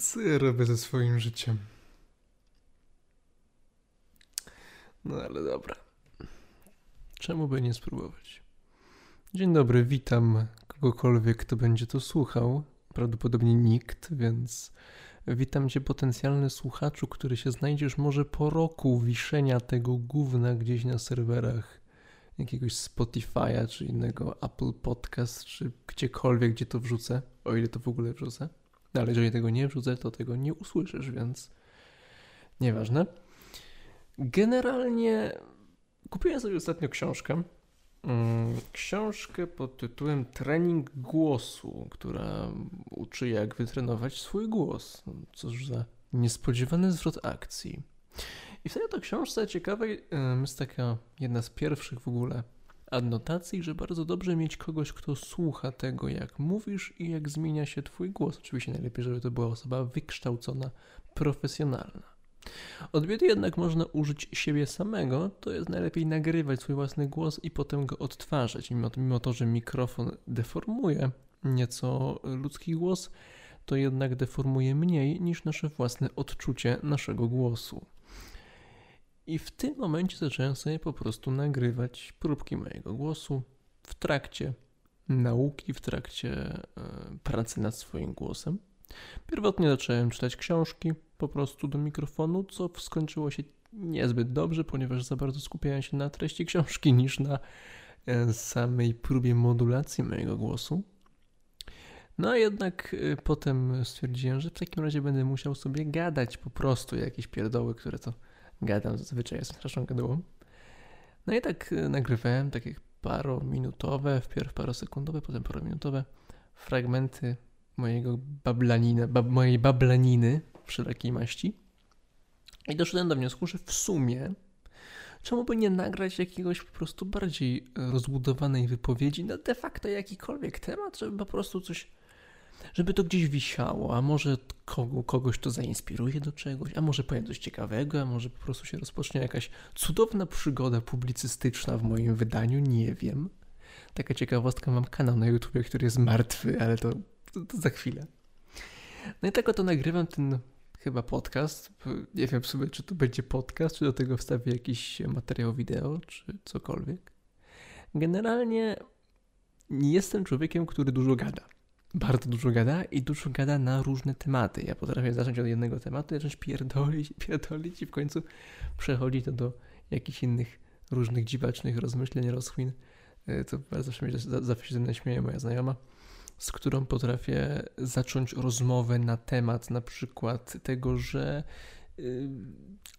Co ja robię ze swoim życiem? No ale dobra. Czemu by nie spróbować? Dzień dobry, witam kogokolwiek, kto będzie to słuchał. Prawdopodobnie nikt, więc witam cię potencjalny słuchaczu, który się znajdziesz może po roku wiszenia tego gówna gdzieś na serwerach jakiegoś Spotify'a czy innego Apple Podcast, czy gdziekolwiek, gdzie to wrzucę, o ile to w ogóle wrzucę. No, ale jeżeli tego nie wrzucę, to tego nie usłyszysz, więc nieważne. Generalnie kupiłem sobie ostatnio książkę. Mm, książkę pod tytułem Trening głosu, która uczy jak wytrenować swój głos. Cóż za niespodziewany zwrot akcji. I w tej książce ciekawej jest taka jedna z pierwszych w ogóle adnotacji, że bardzo dobrze mieć kogoś, kto słucha tego, jak mówisz i jak zmienia się Twój głos. Oczywiście najlepiej, żeby to była osoba wykształcona, profesjonalna. Od biedy jednak można użyć siebie samego, to jest najlepiej nagrywać swój własny głos i potem go odtwarzać. Mimo, mimo to, że mikrofon deformuje nieco ludzki głos, to jednak deformuje mniej niż nasze własne odczucie naszego głosu. I w tym momencie zacząłem sobie po prostu nagrywać próbki mojego głosu w trakcie nauki, w trakcie e, pracy nad swoim głosem. Pierwotnie zacząłem czytać książki po prostu do mikrofonu, co skończyło się niezbyt dobrze, ponieważ za bardzo skupiałem się na treści książki niż na e, samej próbie modulacji mojego głosu. No jednak e, potem stwierdziłem, że w takim razie będę musiał sobie gadać po prostu jakieś pierdoły, które to gadam, zazwyczaj jestem straszną gadułą. No i tak e, nagrywałem takie parominutowe, wpierw parosekundowe, potem parominutowe fragmenty mojego bablanina, bab, mojej bablaniny wszelakiej maści. I doszedłem do wniosku, że w sumie czemu by nie nagrać jakiegoś po prostu bardziej rozbudowanej wypowiedzi na de facto jakikolwiek temat, żeby po prostu coś żeby to gdzieś wisiało, a może kogo, kogoś to zainspiruje do czegoś, a może powiem coś ciekawego, a może po prostu się rozpocznie jakaś cudowna przygoda publicystyczna w moim wydaniu, nie wiem. Taka ciekawostka, mam kanał na YouTube, który jest martwy, ale to, to, to za chwilę. No i tak oto nagrywam ten chyba podcast. Nie wiem sobie, czy to będzie podcast, czy do tego wstawię jakiś materiał wideo, czy cokolwiek. Generalnie nie jestem człowiekiem, który dużo gada bardzo dużo gada i dużo gada na różne tematy. Ja potrafię zacząć od jednego tematu, zacząć pierdolić, pierdolić i w końcu przechodzi to do jakichś innych różnych dziwacznych rozmyśleń, rozchwin. E, to zawsze, mnie, zawsze się ze mnie śmieje moja znajoma, z którą potrafię zacząć rozmowę na temat na przykład tego, że y,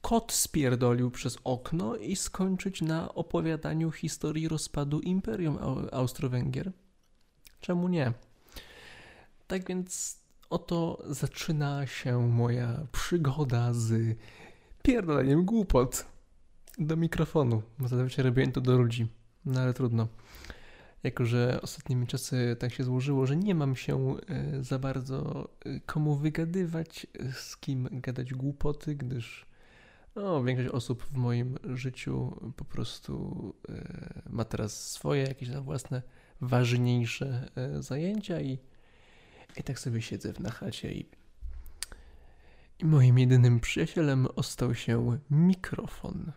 kot spierdolił przez okno i skończyć na opowiadaniu historii rozpadu Imperium Austro-Węgier. Czemu nie? Tak więc oto zaczyna się moja przygoda z pierdoleniem głupot do mikrofonu. Bo zazwyczaj robiłem to do ludzi, no ale trudno. Jako, że ostatnimi czasy tak się złożyło, że nie mam się e, za bardzo e, komu wygadywać, z kim gadać głupoty, gdyż no, większość osób w moim życiu po prostu e, ma teraz swoje jakieś własne ważniejsze zajęcia i i tak sobie siedzę na chacie i, i moim jedynym przyjacielem ostał się mikrofon.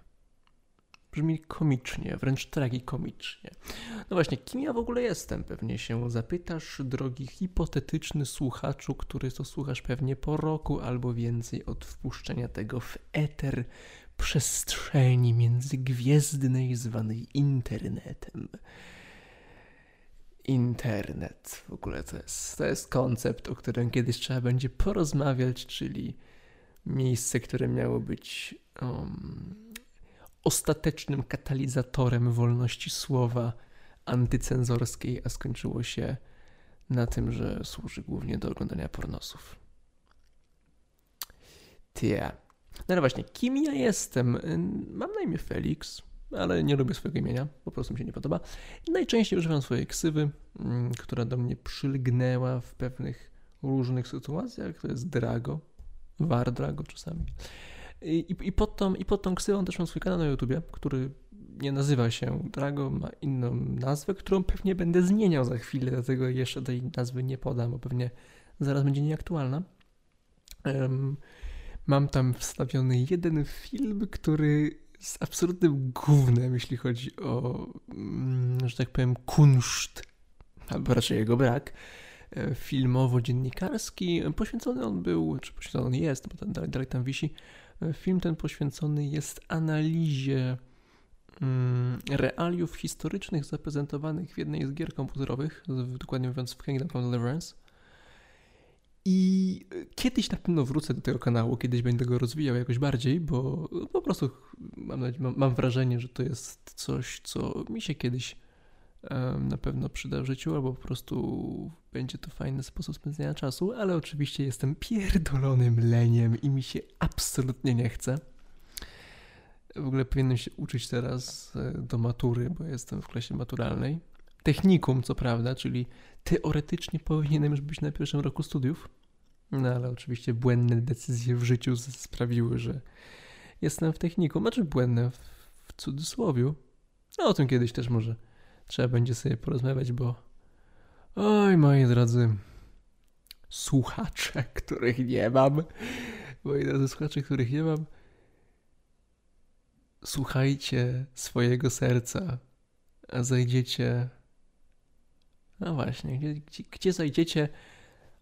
Brzmi komicznie, wręcz tragikomicznie. No właśnie, kim ja w ogóle jestem? Pewnie się zapytasz, drogi hipotetyczny słuchaczu, który to słuchasz pewnie po roku albo więcej od wpuszczenia tego w eter przestrzeni międzygwiezdnej zwanej internetem internet. W ogóle to jest, to jest koncept, o którym kiedyś trzeba będzie porozmawiać, czyli miejsce, które miało być um, ostatecznym katalizatorem wolności słowa antycenzorskiej, a skończyło się na tym, że służy głównie do oglądania pornosów. Tia. No ale właśnie, kim ja jestem? Mam na imię Felix ale nie lubię swojego imienia, po prostu mi się nie podoba. Najczęściej używam swojej ksywy, mm, która do mnie przylgnęła w pewnych różnych sytuacjach, to jest Drago, War Drago czasami. I, i, pod tą, I pod tą ksywą też mam swój kanał na YouTubie, który nie nazywa się Drago, ma inną nazwę, którą pewnie będę zmieniał za chwilę, dlatego jeszcze tej nazwy nie podam, bo pewnie zaraz będzie nieaktualna. Um, mam tam wstawiony jeden film, który jest absolutnym głównym, jeśli chodzi o, mm, że tak powiem, kunszt, albo raczej jego brak, e, filmowo-dziennikarski. Poświęcony on był, czy poświęcony on jest, bo dalej, dalej tam wisi. E, film ten poświęcony jest analizie mm, realiów historycznych zaprezentowanych w jednej z gier komputerowych, dokładnie mówiąc w Kingdom Come Deliverance. I kiedyś na pewno wrócę do tego kanału, kiedyś będę go rozwijał jakoś bardziej, bo po prostu mam, mam, wrażenie, że to jest coś, co mi się kiedyś na pewno przyda w życiu, albo po prostu będzie to fajny sposób spędzania czasu, ale oczywiście jestem pierdolonym leniem i mi się absolutnie nie chce. W ogóle powinienem się uczyć teraz e, do matury, bo jestem w klasie maturalnej. Technikum, co prawda, czyli teoretycznie powinienem już być na pierwszym roku studiów, no ale oczywiście błędne decyzje w życiu sprawiły, że jestem w technikum, znaczy błędne w, w cudzysłowiu. No o tym kiedyś też może trzeba będzie sobie porozmawiać, bo oj moi drodzy słuchacze, których nie mam, moi drodzy słuchacze, których nie mam, słuchajcie swojego serca, a zajdziecie no właśnie, gdzie, gdzie, zajdziecie,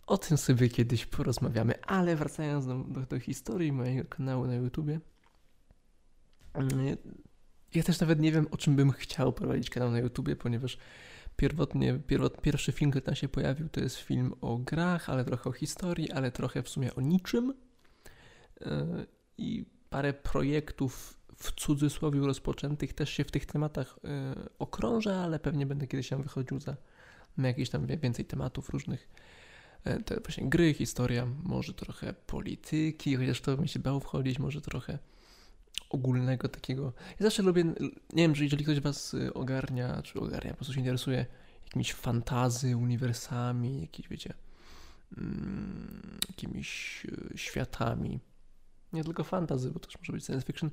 o tym sobie kiedyś porozmawiamy. Ale wracając do, do, do historii mojego kanału na YouTubie, mm, ja też nawet nie wiem, o czym bym chciał prowadzić kanał na YouTubie, ponieważ pierwotnie, pierwot, pierwszy film, który tam się pojawił, to jest film o grach, ale trochę o historii, ale trochę w sumie o niczym. E, I parę projektów w cudzysłowie rozpoczętych też się w tych tematach e, okrążę, ale pewnie będę kiedyś tam wychodził za jakieś tam więcej tematów różnych. E, te właśnie gry, historia, może trochę polityki, chociaż to mi się bało wchodzić, może trochę ogólnego takiego. Ja zawsze lubię, nie wiem, że jeżeli ktoś was y, ogarnia, czy ogarnia, po prostu się interesuje jakimiś fantazy, uniwersami, jakieś, wiecie, mm, jakimiś y, światami. Nie tylko fantazy, bo też może być science fiction.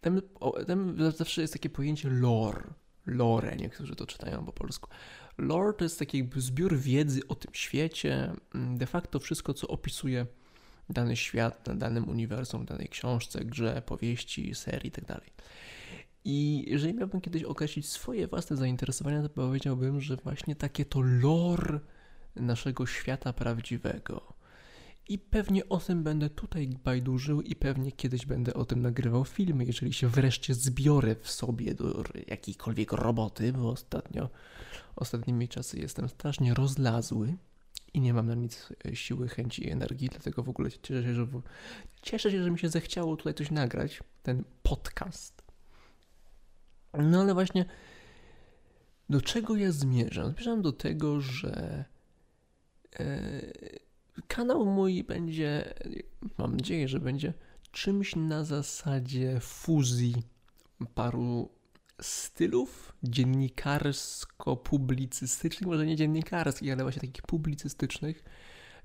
Tam, tam zawsze jest takie pojęcie lore. Lore, niektórzy to czytają po polsku. Lore to jest taki zbiór wiedzy o tym świecie, mm, de facto wszystko, co opisuje dany świat na danym uniwersum, danej książce, grze, powieści, serii itd. Tak I jeżeli miałbym kiedyś określić swoje własne zainteresowania, to powiedziałbym, że właśnie takie to lore naszego świata prawdziwego. I pewnie o tym będę tutaj bajdurzył i pewnie kiedyś będę o tym nagrywał filmy, jeżeli się wreszcie zbiorę w sobie do jakiejkolwiek roboty, bo ostatnio, ostatnimi czasy jestem strasznie rozlazły i nie mam na nic e, siły, chęci i energii, dlatego w ogóle cieszę się, że, cieszę się, że mi się zechciało tutaj coś nagrać, ten podcast. No ale właśnie do czego ja zmierzam? Zmierzam do tego, że e, kanał mój będzie, mam nadzieję, że będzie czymś na zasadzie fuzji paru stylów dziennikarsko-publicystycznych, może nie dziennikarskich, ale właśnie takich publicystycznych.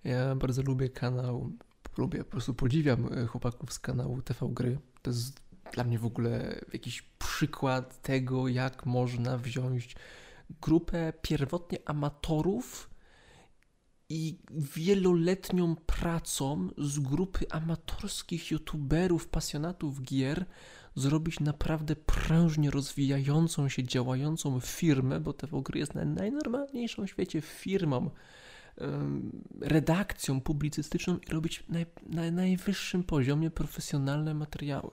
Ja bardzo lubię kanał, lubię, po prostu podziwiam e, chłopaków z kanału TV Gry. To jest dla mnie w ogóle jakiś przykład tego, jak można wziąć grupę pierwotnie amatorów, i wieloletnią pracą z grupy amatorskich youtuberów, pasjonatów gier zrobić naprawdę prężnie rozwijającą się, działającą firmę, bo TV Gry jest najnormalniejszą w świecie firmą, redakcją publicystyczną i robić na najwyższym poziomie profesjonalne materiały.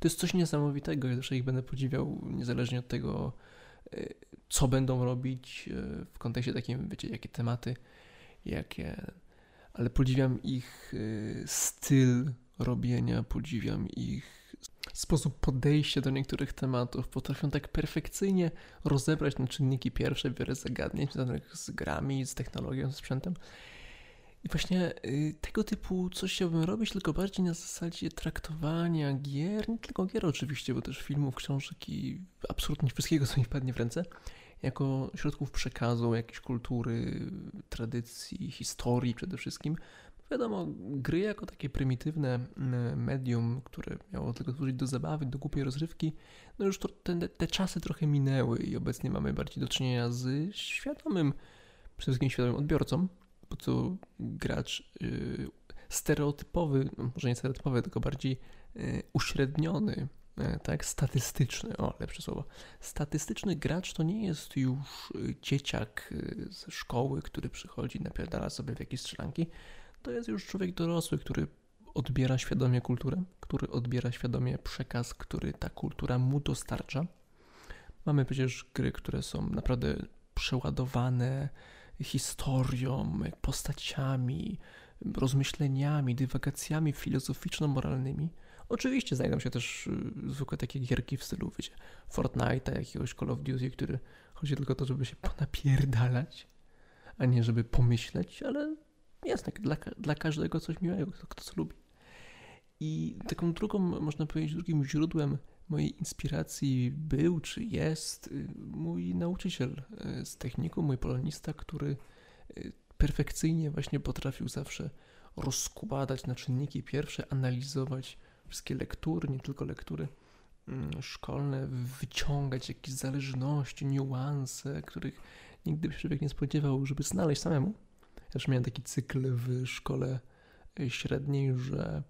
To jest coś niesamowitego, ja zawsze ich będę podziwiał, niezależnie od tego, e, co będą robić e, w kontekście takim, wiecie, jakie tematy jakie, ale podziwiam ich y, styl robienia, podziwiam ich sposób podejścia do niektórych tematów. Potrafią tak perfekcyjnie rozebrać na czynniki pierwsze wiele zagadnień związanych z grami, z technologią, z sprzętem. I właśnie y, tego typu coś chciałbym robić, tylko bardziej na zasadzie traktowania gier, nie tylko gier oczywiście, bo też filmów, książek i absolutnie wszystkiego, co mi wpadnie w ręce jako środków przekazu, jakiejś kultury, tradycji, historii przede wszystkim. Wiadomo, gry jako takie prymitywne mm, medium, które miało tylko służyć do zabawy, do głupiej rozrywki, no już to, te, te czasy trochę minęły i obecnie mamy bardziej do czynienia z świadomym, przede wszystkim świadomym odbiorcą, po co gracz yy, stereotypowy, no, może nie stereotypowy, tylko bardziej uśredniony, tak, statystyczny, o lepsze słowo, statystyczny gracz to nie jest już dzieciak ze szkoły, który przychodzi, napierdala sobie w jakieś strzelanki, to jest już człowiek dorosły, który odbiera świadomie kulturę, który odbiera świadomie przekaz, który ta kultura mu dostarcza. Mamy przecież gry, które są naprawdę przeładowane historią, postaciami, rozmyśleniami, dywagacjami filozoficzno-moralnymi. Oczywiście znajdą się też y, zwykłe takie gierki w stylu, wiecie, Fortnite'a, jakiegoś Call of Duty, który chodzi tylko o to, żeby się ponapierdalać, a nie żeby pomyśleć, ale tak dla, dla każdego coś miłego, kto, kto co lubi. I taką drugą, można powiedzieć, drugim źródłem mojej inspiracji był czy jest y, mój nauczyciel y, z techniku, mój polonista, który perfekcyjnie właśnie potrafił zawsze rozkładać na czynniki pierwsze, analizować wszystkie lektury, nie tylko lektury mm, szkolne, wyciągać jakieś zależności, niuanse, których nigdy by się człowiek nie spodziewał, żeby znaleźć samemu. Ja też miałem taki cykl w szkole średniej, że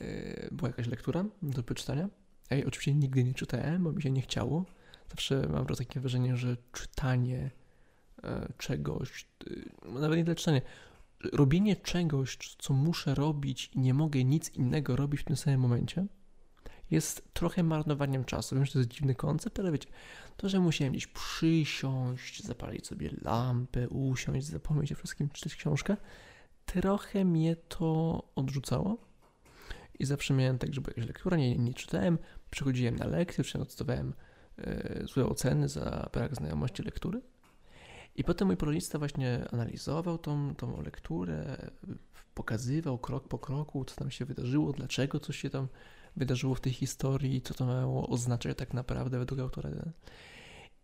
E, była jakaś lektura do przeczytania. Ja jej oczywiście nigdy nie czytałem, bo mi się nie chciało. Zawsze mam takie wrażenie, że czytanie e, czegoś, e, nawet nie tyle czytanie, robienie czegoś, co muszę robić i nie mogę nic innego robić w tym samym momencie, jest trochę marnowaniem czasu. Wiem, że to jest dziwny koncept, ale wiecie, to, że musiałem gdzieś przysiąść, zapalić sobie lampę, usiąść, zapomnieć o wszystkim, czytać książkę, trochę mnie to odrzucało. I zawsze miałem tak, że była jakaś lektura, nie, nie czytałem, przychodziłem na lekcję, czy dostawałem e, złe oceny za brak znajomości lektury. I potem mój polonista właśnie analizował tą, tą lekturę, pokazywał krok po kroku, co tam się wydarzyło, dlaczego coś się tam wydarzyło w tej historii, co to miało oznaczać tak naprawdę według autora.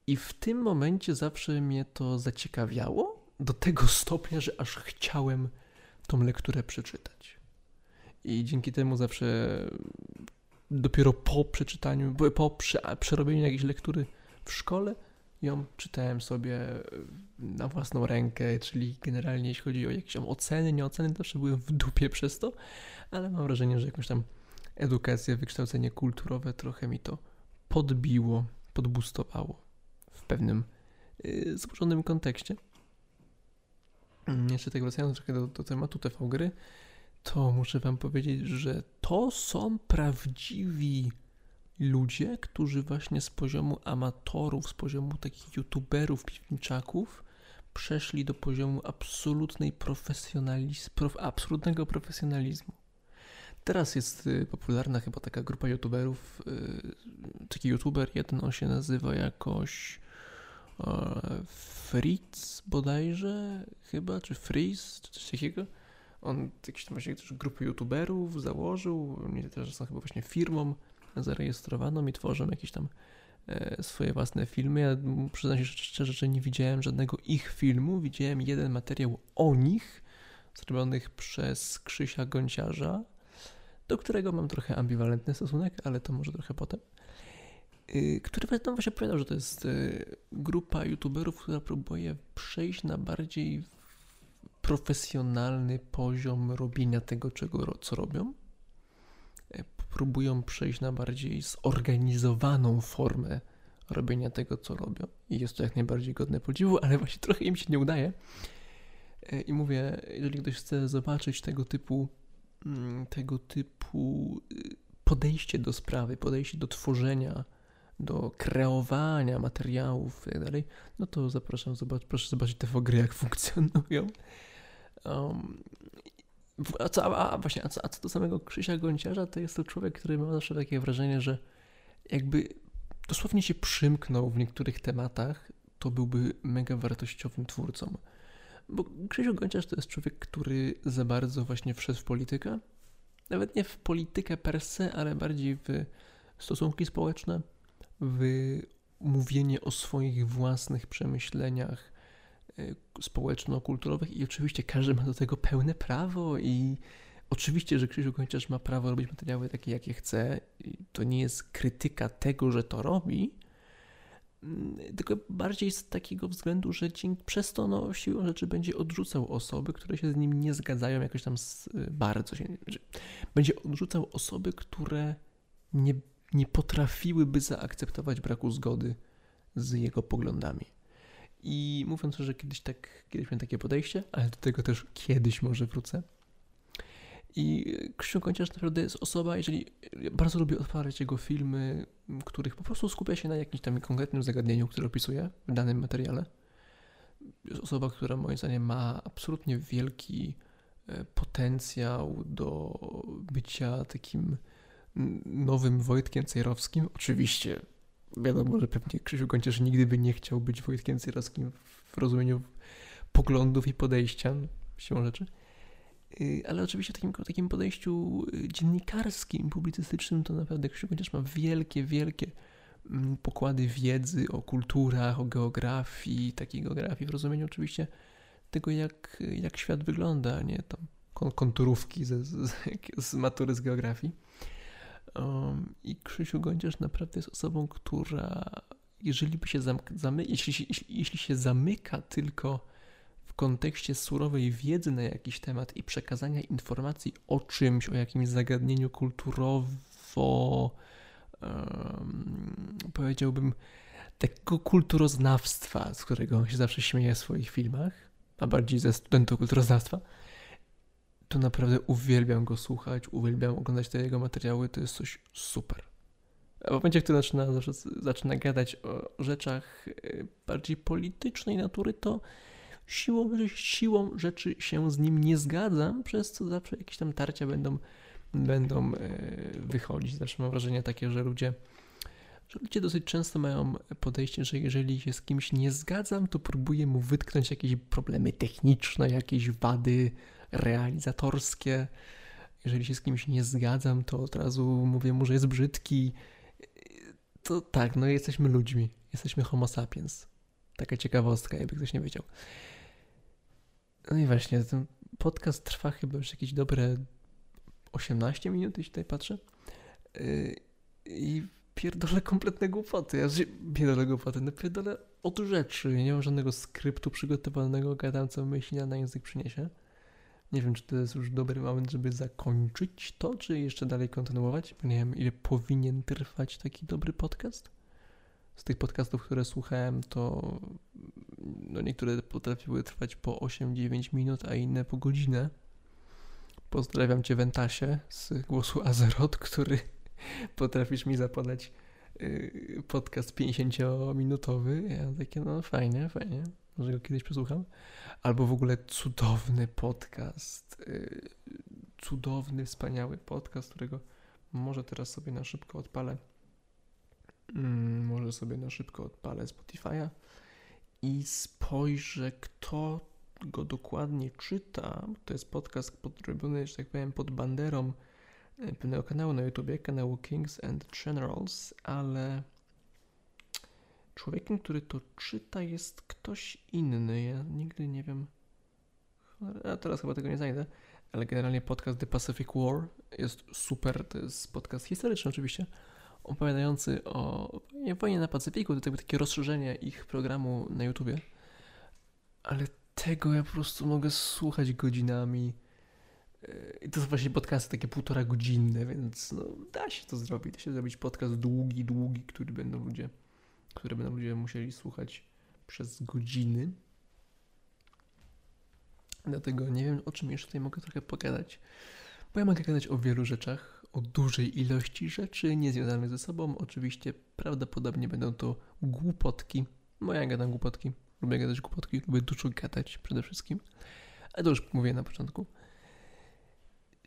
I w tym momencie zawsze mnie to zaciekawiało do tego stopnia, że aż chciałem tą lekturę przeczytać. I dzięki temu zawsze dopiero po przeczytaniu, po przerobieniu jakiejś lektury w szkole, ją czytałem sobie na własną rękę, czyli generalnie jeśli chodzi o jakieś tam oceny, nie oceny, to zawsze byłem w dupie przez to, ale mam wrażenie, że jakąś tam edukację, wykształcenie kulturowe trochę mi to podbiło, podbustowało w pewnym yy, złożonym kontekście. Jeszcze tak wracając trochę do, do tematu TV gry, to muszę Wam powiedzieć, że to są prawdziwi ludzie, którzy właśnie z poziomu amatorów, z poziomu takich youtuberów, piwniczaków, przeszli do poziomu absolutnej profesjonalizmu, prof, absolutnego profesjonalizmu. Teraz jest y, popularna chyba taka grupa youtuberów, y, taki youtuber, jeden on się nazywa jakoś y, Fritz bodajże chyba, czy Freeze, czy coś takiego on jakieś tam właśnie też grupy youtuberów założył, oni też są chyba właśnie firmą zarejestrowaną i tworzą jakieś tam e, swoje własne filmy. Ja przyznam się szczerze, że nie widziałem żadnego ich filmu, widziałem jeden materiał o nich, zrobionych przez Krzysia Gąciarza, do którego mam trochę ambiwalentny stosunek, ale to może trochę potem. Y, który tam właśnie powiedział, że to jest y, grupa youtuberów, która próbuje przejść na bardziej profesjonalny poziom robienia tego, czego, co robią. Próbują przejść na bardziej zorganizowaną formę robienia tego, co robią. I jest to jak najbardziej godne podziwu, ale właśnie trochę im się nie udaje. E, I mówię, jeżeli ktoś chce zobaczyć tego typu, mm, tego typu y, podejście do sprawy, podejście do tworzenia, do kreowania materiałów i tak no to zapraszam, zobacz, proszę zobaczyć te gry, jak funkcjonują. Um, a, co, a, właśnie, a co, a co do samego Krzysia Gonciarza, to jest to człowiek, który ma zawsze takie wrażenie, że jakby dosłownie się przymknął w niektórych tematach, to byłby mega wartościowym twórcą. Bo Krzysiu Gonciarz to jest człowiek, który za bardzo właśnie wszedł w politykę. Nawet nie w politykę per se, ale bardziej w stosunki społeczne, w mówienie o swoich własnych przemyśleniach, społeczno-kulturowych i oczywiście każdy ma do tego pełne prawo i oczywiście, że Krzysiu Kończarz ma prawo robić materiały takie, jakie chce. To nie jest krytyka tego, że to robi, Mm, tylko bardziej z takiego względu, że dzięki, przez to no, siłą rzeczy będzie odrzucał osoby, które się z nim nie zgadzają jakoś tam z, y, bardzo się. Znaczy, będzie odrzucał osoby, które nie, nie potrafiłyby zaakceptować braku zgody z jego poglądami. I mówiąc, że kiedyś tak, kiedyś miałem takie podejście, ale do tego też kiedyś może wrócę. I Krzysztof Kąciarz naprawdę jest osoba, jeżeli bardzo lubię odpalać jego filmy, których po prostu skupia się na jakimś tam konkretnym zagadnieniu, które opisuje w danym materiale. Jest osoba, która moim zdaniem ma absolutnie wielki e, potencjał do bycia takim nowym Wojtkiem Cejrowskim. Oczywiście wiadomo, że pewnie Krzysiu Kąciarz nigdy by nie chciał być Wojtkiem Cejrowskim w rozumieniu poglądów i podejścia, siłą rzeczy. Y, ale oczywiście w takim, takim podejściu y, dziennikarskim, publicystycznym to naprawdę Krzysiu chociaż ma wielkie, wielkie mm, pokłady wiedzy o kulturach, o geografii, takiej geografii w rozumieniu oczywiście tego, jak, jak świat wygląda, nie tam konturówki ze, z, z matury z geografii. Um, I Krzysiu Gądziarz naprawdę jest osobą, która jeżeli by się zamy, jeśli, jeśli, jeśli się zamyka tylko kontekście surowej wiedzy na jakiś temat i przekazania informacji o czymś, o jakimś zagadnieniu kulturowo, um, powiedziałbym, takiego kulturoznawstwa, z którego on się zawsze śmieje w swoich filmach, a bardziej ze studentów kulturoznawstwa, to naprawdę uwielbiam go słuchać, uwielbiam oglądać te jego materiały, to jest coś super. A w momencie, kiedy zaczyna, zaczyna gadać o rzeczach e, bardziej politycznej natury, to siłą, siłą rzeczy się z nim nie zgadzam, przez co zawsze jakieś tam tarcia będą, będą e, wychodzić. Zawsze mam wrażenie takie, że ludzie, że ludzie dosyć często mają podejście, że jeżeli się z kimś nie zgadzam, to próbuję mu wytknąć jakieś problemy techniczne, jakieś wady realizatorskie. Jeżeli się z kimś nie zgadzam, to od razu mówię mu, że jest brzydki. To tak, no jesteśmy ludźmi, jesteśmy homo sapiens. Taka ciekawostka, jakby ktoś nie wiedział. No i właśnie, ten podcast trwa chyba już jakieś dobre 18 minut, jeśli tutaj patrzę. Yy, I pierdolę kompletne głupoty. Ja pierdolę głupoty, no pierdolę od rzeczy. Nie mam żadnego skryptu przygotowanego, gadam co myśli na język przyniesie. Nie wiem, czy to jest już dobry moment, żeby zakończyć to, czy jeszcze dalej kontynuować. Nie wiem, ile powinien trwać taki dobry podcast. Z tych podcastów, które słuchałem, to no niektóre potrafiły trwać po 8-9 minut, a inne po godzinę. Pozdrawiam Cię Wentasie z głosu Azeroth, który potrafisz mi zapodać y, podcast 50-minutowy. Ja takie, no fajnie, fajnie, może go kiedyś przesłucham. Albo w ogóle cudowny podcast, y, cudowny, wspaniały podcast, którego może teraz sobie na szybko odpalę. Mm, może sobie na szybko odpalę Spotify'a i spojrzę, kto go dokładnie czyta. To jest podcast podrobiony, że tak powiem, pod banderą e, pewnego kanału na YouTubie, kanału Kings and Generals, ale człowiekiem, który to czyta jest ktoś inny. Ja nigdy nie wiem. A teraz chyba tego nie znajdę, ale generalnie podcast The Pacific War jest super. To jest podcast historyczny oczywiście opowiadający o wojnie na Pacyfiku, to jakby takie rozszerzenie ich programu na YouTubie. Ale tego ja po prostu mogę słuchać godzinami. E, I to są właśnie podcasty takie półtora godzinne, więc no, da się to zrobić. Da się zrobić podcast długi, długi, który będą ludzie, które będą ludzie musieli słuchać przez godziny. Dlatego nie wiem, o czym jeszcze tutaj mogę trochę pogadać. Bo ja mogę gadać o wielu rzeczach, o dużej ilości rzeczy niezwiązanych ze sobą. Oczywiście prawdopodobnie będą to głupotki. Bo ja gadam głupotki. Lubię gadać głupotki, lubię dużo gadać przede wszystkim. Ale to już mówię na początku.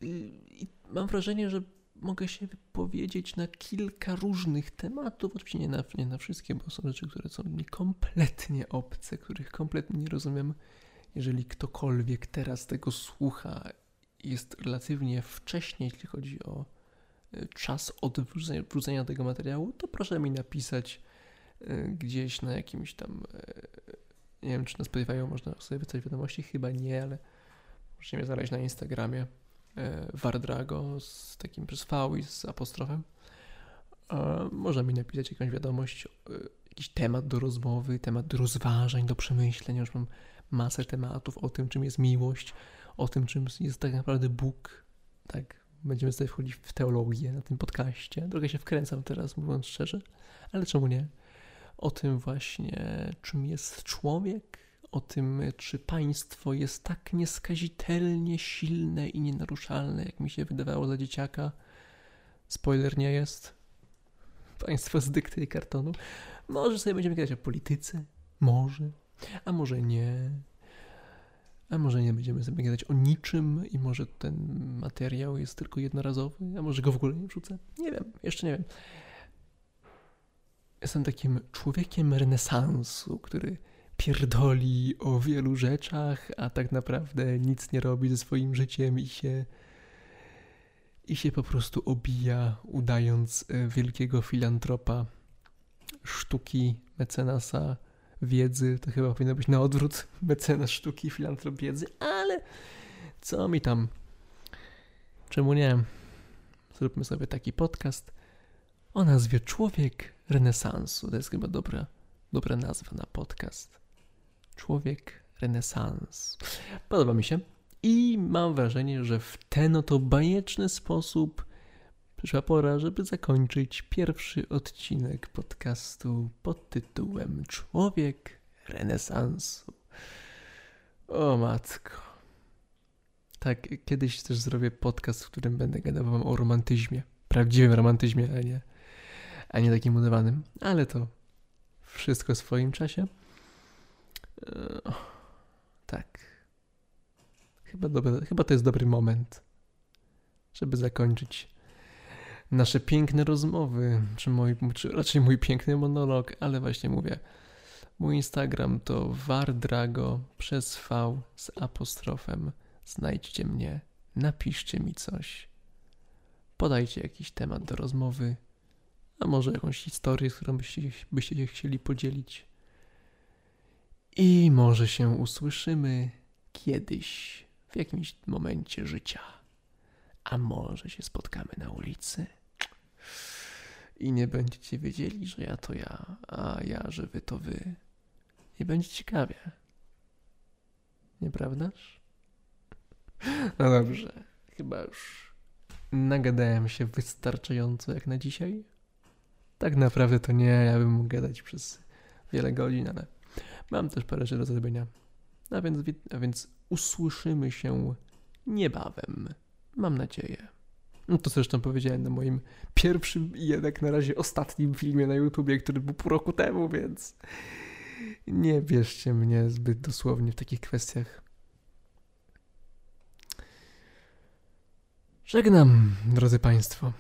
I mam wrażenie, że mogę się wypowiedzieć na kilka różnych tematów. Oczywiście nie na, nie na wszystkie, bo są rzeczy, które są mi kompletnie obce, których kompletnie nie rozumiem. Jeżeli ktokolwiek teraz tego słucha jest relatywnie wcześnie, jeśli chodzi o e, czas od tego materiału, to proszę mi napisać e, gdzieś na jakimś tam, e, nie wiem czy na Spotify można sobie wysłać wiadomości, chyba nie, ale możecie mnie znaleźć na Instagramie Wardrago z takim przez V i z apostrofem. Można mi napisać jakąś wiadomość, jakiś temat do rozmowy, temat do rozważań, do przemyśleń. Już mam masę tematów o tym, czym jest miłość, o tym, czym jest tak naprawdę Bóg. Tak, będziemy sobie wchodzić w teologię na tym podcaście. Trochę się wkręcam teraz, mówiąc szczerze, ale czemu nie? O tym właśnie, czym jest człowiek, o tym, czy państwo jest tak nieskazitelnie silne i nienaruszalne, jak mi się wydawało za dzieciaka. Spoiler nie jest. Państwo z dykty i kartonu. Może sobie będziemy gadać o polityce, może, a może nie. A może nie będziemy sobie gadać o niczym i może ten materiał jest tylko jednorazowy, a może go w ogóle nie wrzucę? Nie wiem, jeszcze nie wiem. Jestem takim człowiekiem renesansu, który pierdoli o wielu rzeczach, a tak naprawdę nic nie robi ze swoim życiem i się i się po prostu obija, udając e, wielkiego filantropa sztuki, mecenasa wiedzy. To chyba powinno być na odwrót mecenas sztuki, filantrop wiedzy, ale co mi tam? Czemu nie? Zróbmy sobie taki podcast o nazwie Człowiek Renesansu. To jest chyba dobra, dobra nazwa na podcast. Człowiek Renesans. Podoba mi się. I mam wrażenie, że w ten oto bajeczny sposób przyszła pora, żeby zakończyć pierwszy odcinek podcastu pod tytułem Człowiek Renesansu. O matko. Tak, kiedyś też zrobię podcast, w którym będę gadał wam o romantyzmie. Prawdziwym romantyzmie, a nie, a nie takim udawanym. Ale to wszystko w swoim czasie. Eee, tak. Chyba, chyba to jest dobry moment, żeby zakończyć nasze piękne rozmowy, czy, mój, czy raczej mój piękny monolog, ale właśnie mówię. Mój Instagram to wardrago przez V z apostrofem. Znajdźcie mnie, napiszcie mi coś, podajcie jakiś temat do rozmowy, a może jakąś historię, z którą byście, byście chcieli podzielić. I może się usłyszymy kiedyś, w jakimś momencie życia. A może się spotkamy na ulicy i nie będziecie wiedzieli, że ja to ja, a ja, że wy to wy. I będzie ciekawie. Nieprawdaż? No dobrze, chyba już nagadałem się wystarczająco jak na dzisiaj. Tak naprawdę to nie, ja bym mógł gadać przez wiele godzin, ale mam też parę rzeczy do zrobienia. A więc, a więc usłyszymy się niebawem. Mam nadzieję. No to zresztą powiedziałem na moim pierwszym i jednak na razie ostatnim filmie na YouTubie, który był pół roku temu, więc nie bierzcie mnie zbyt dosłownie w takich kwestiach. Żegnam, drodzy Państwo.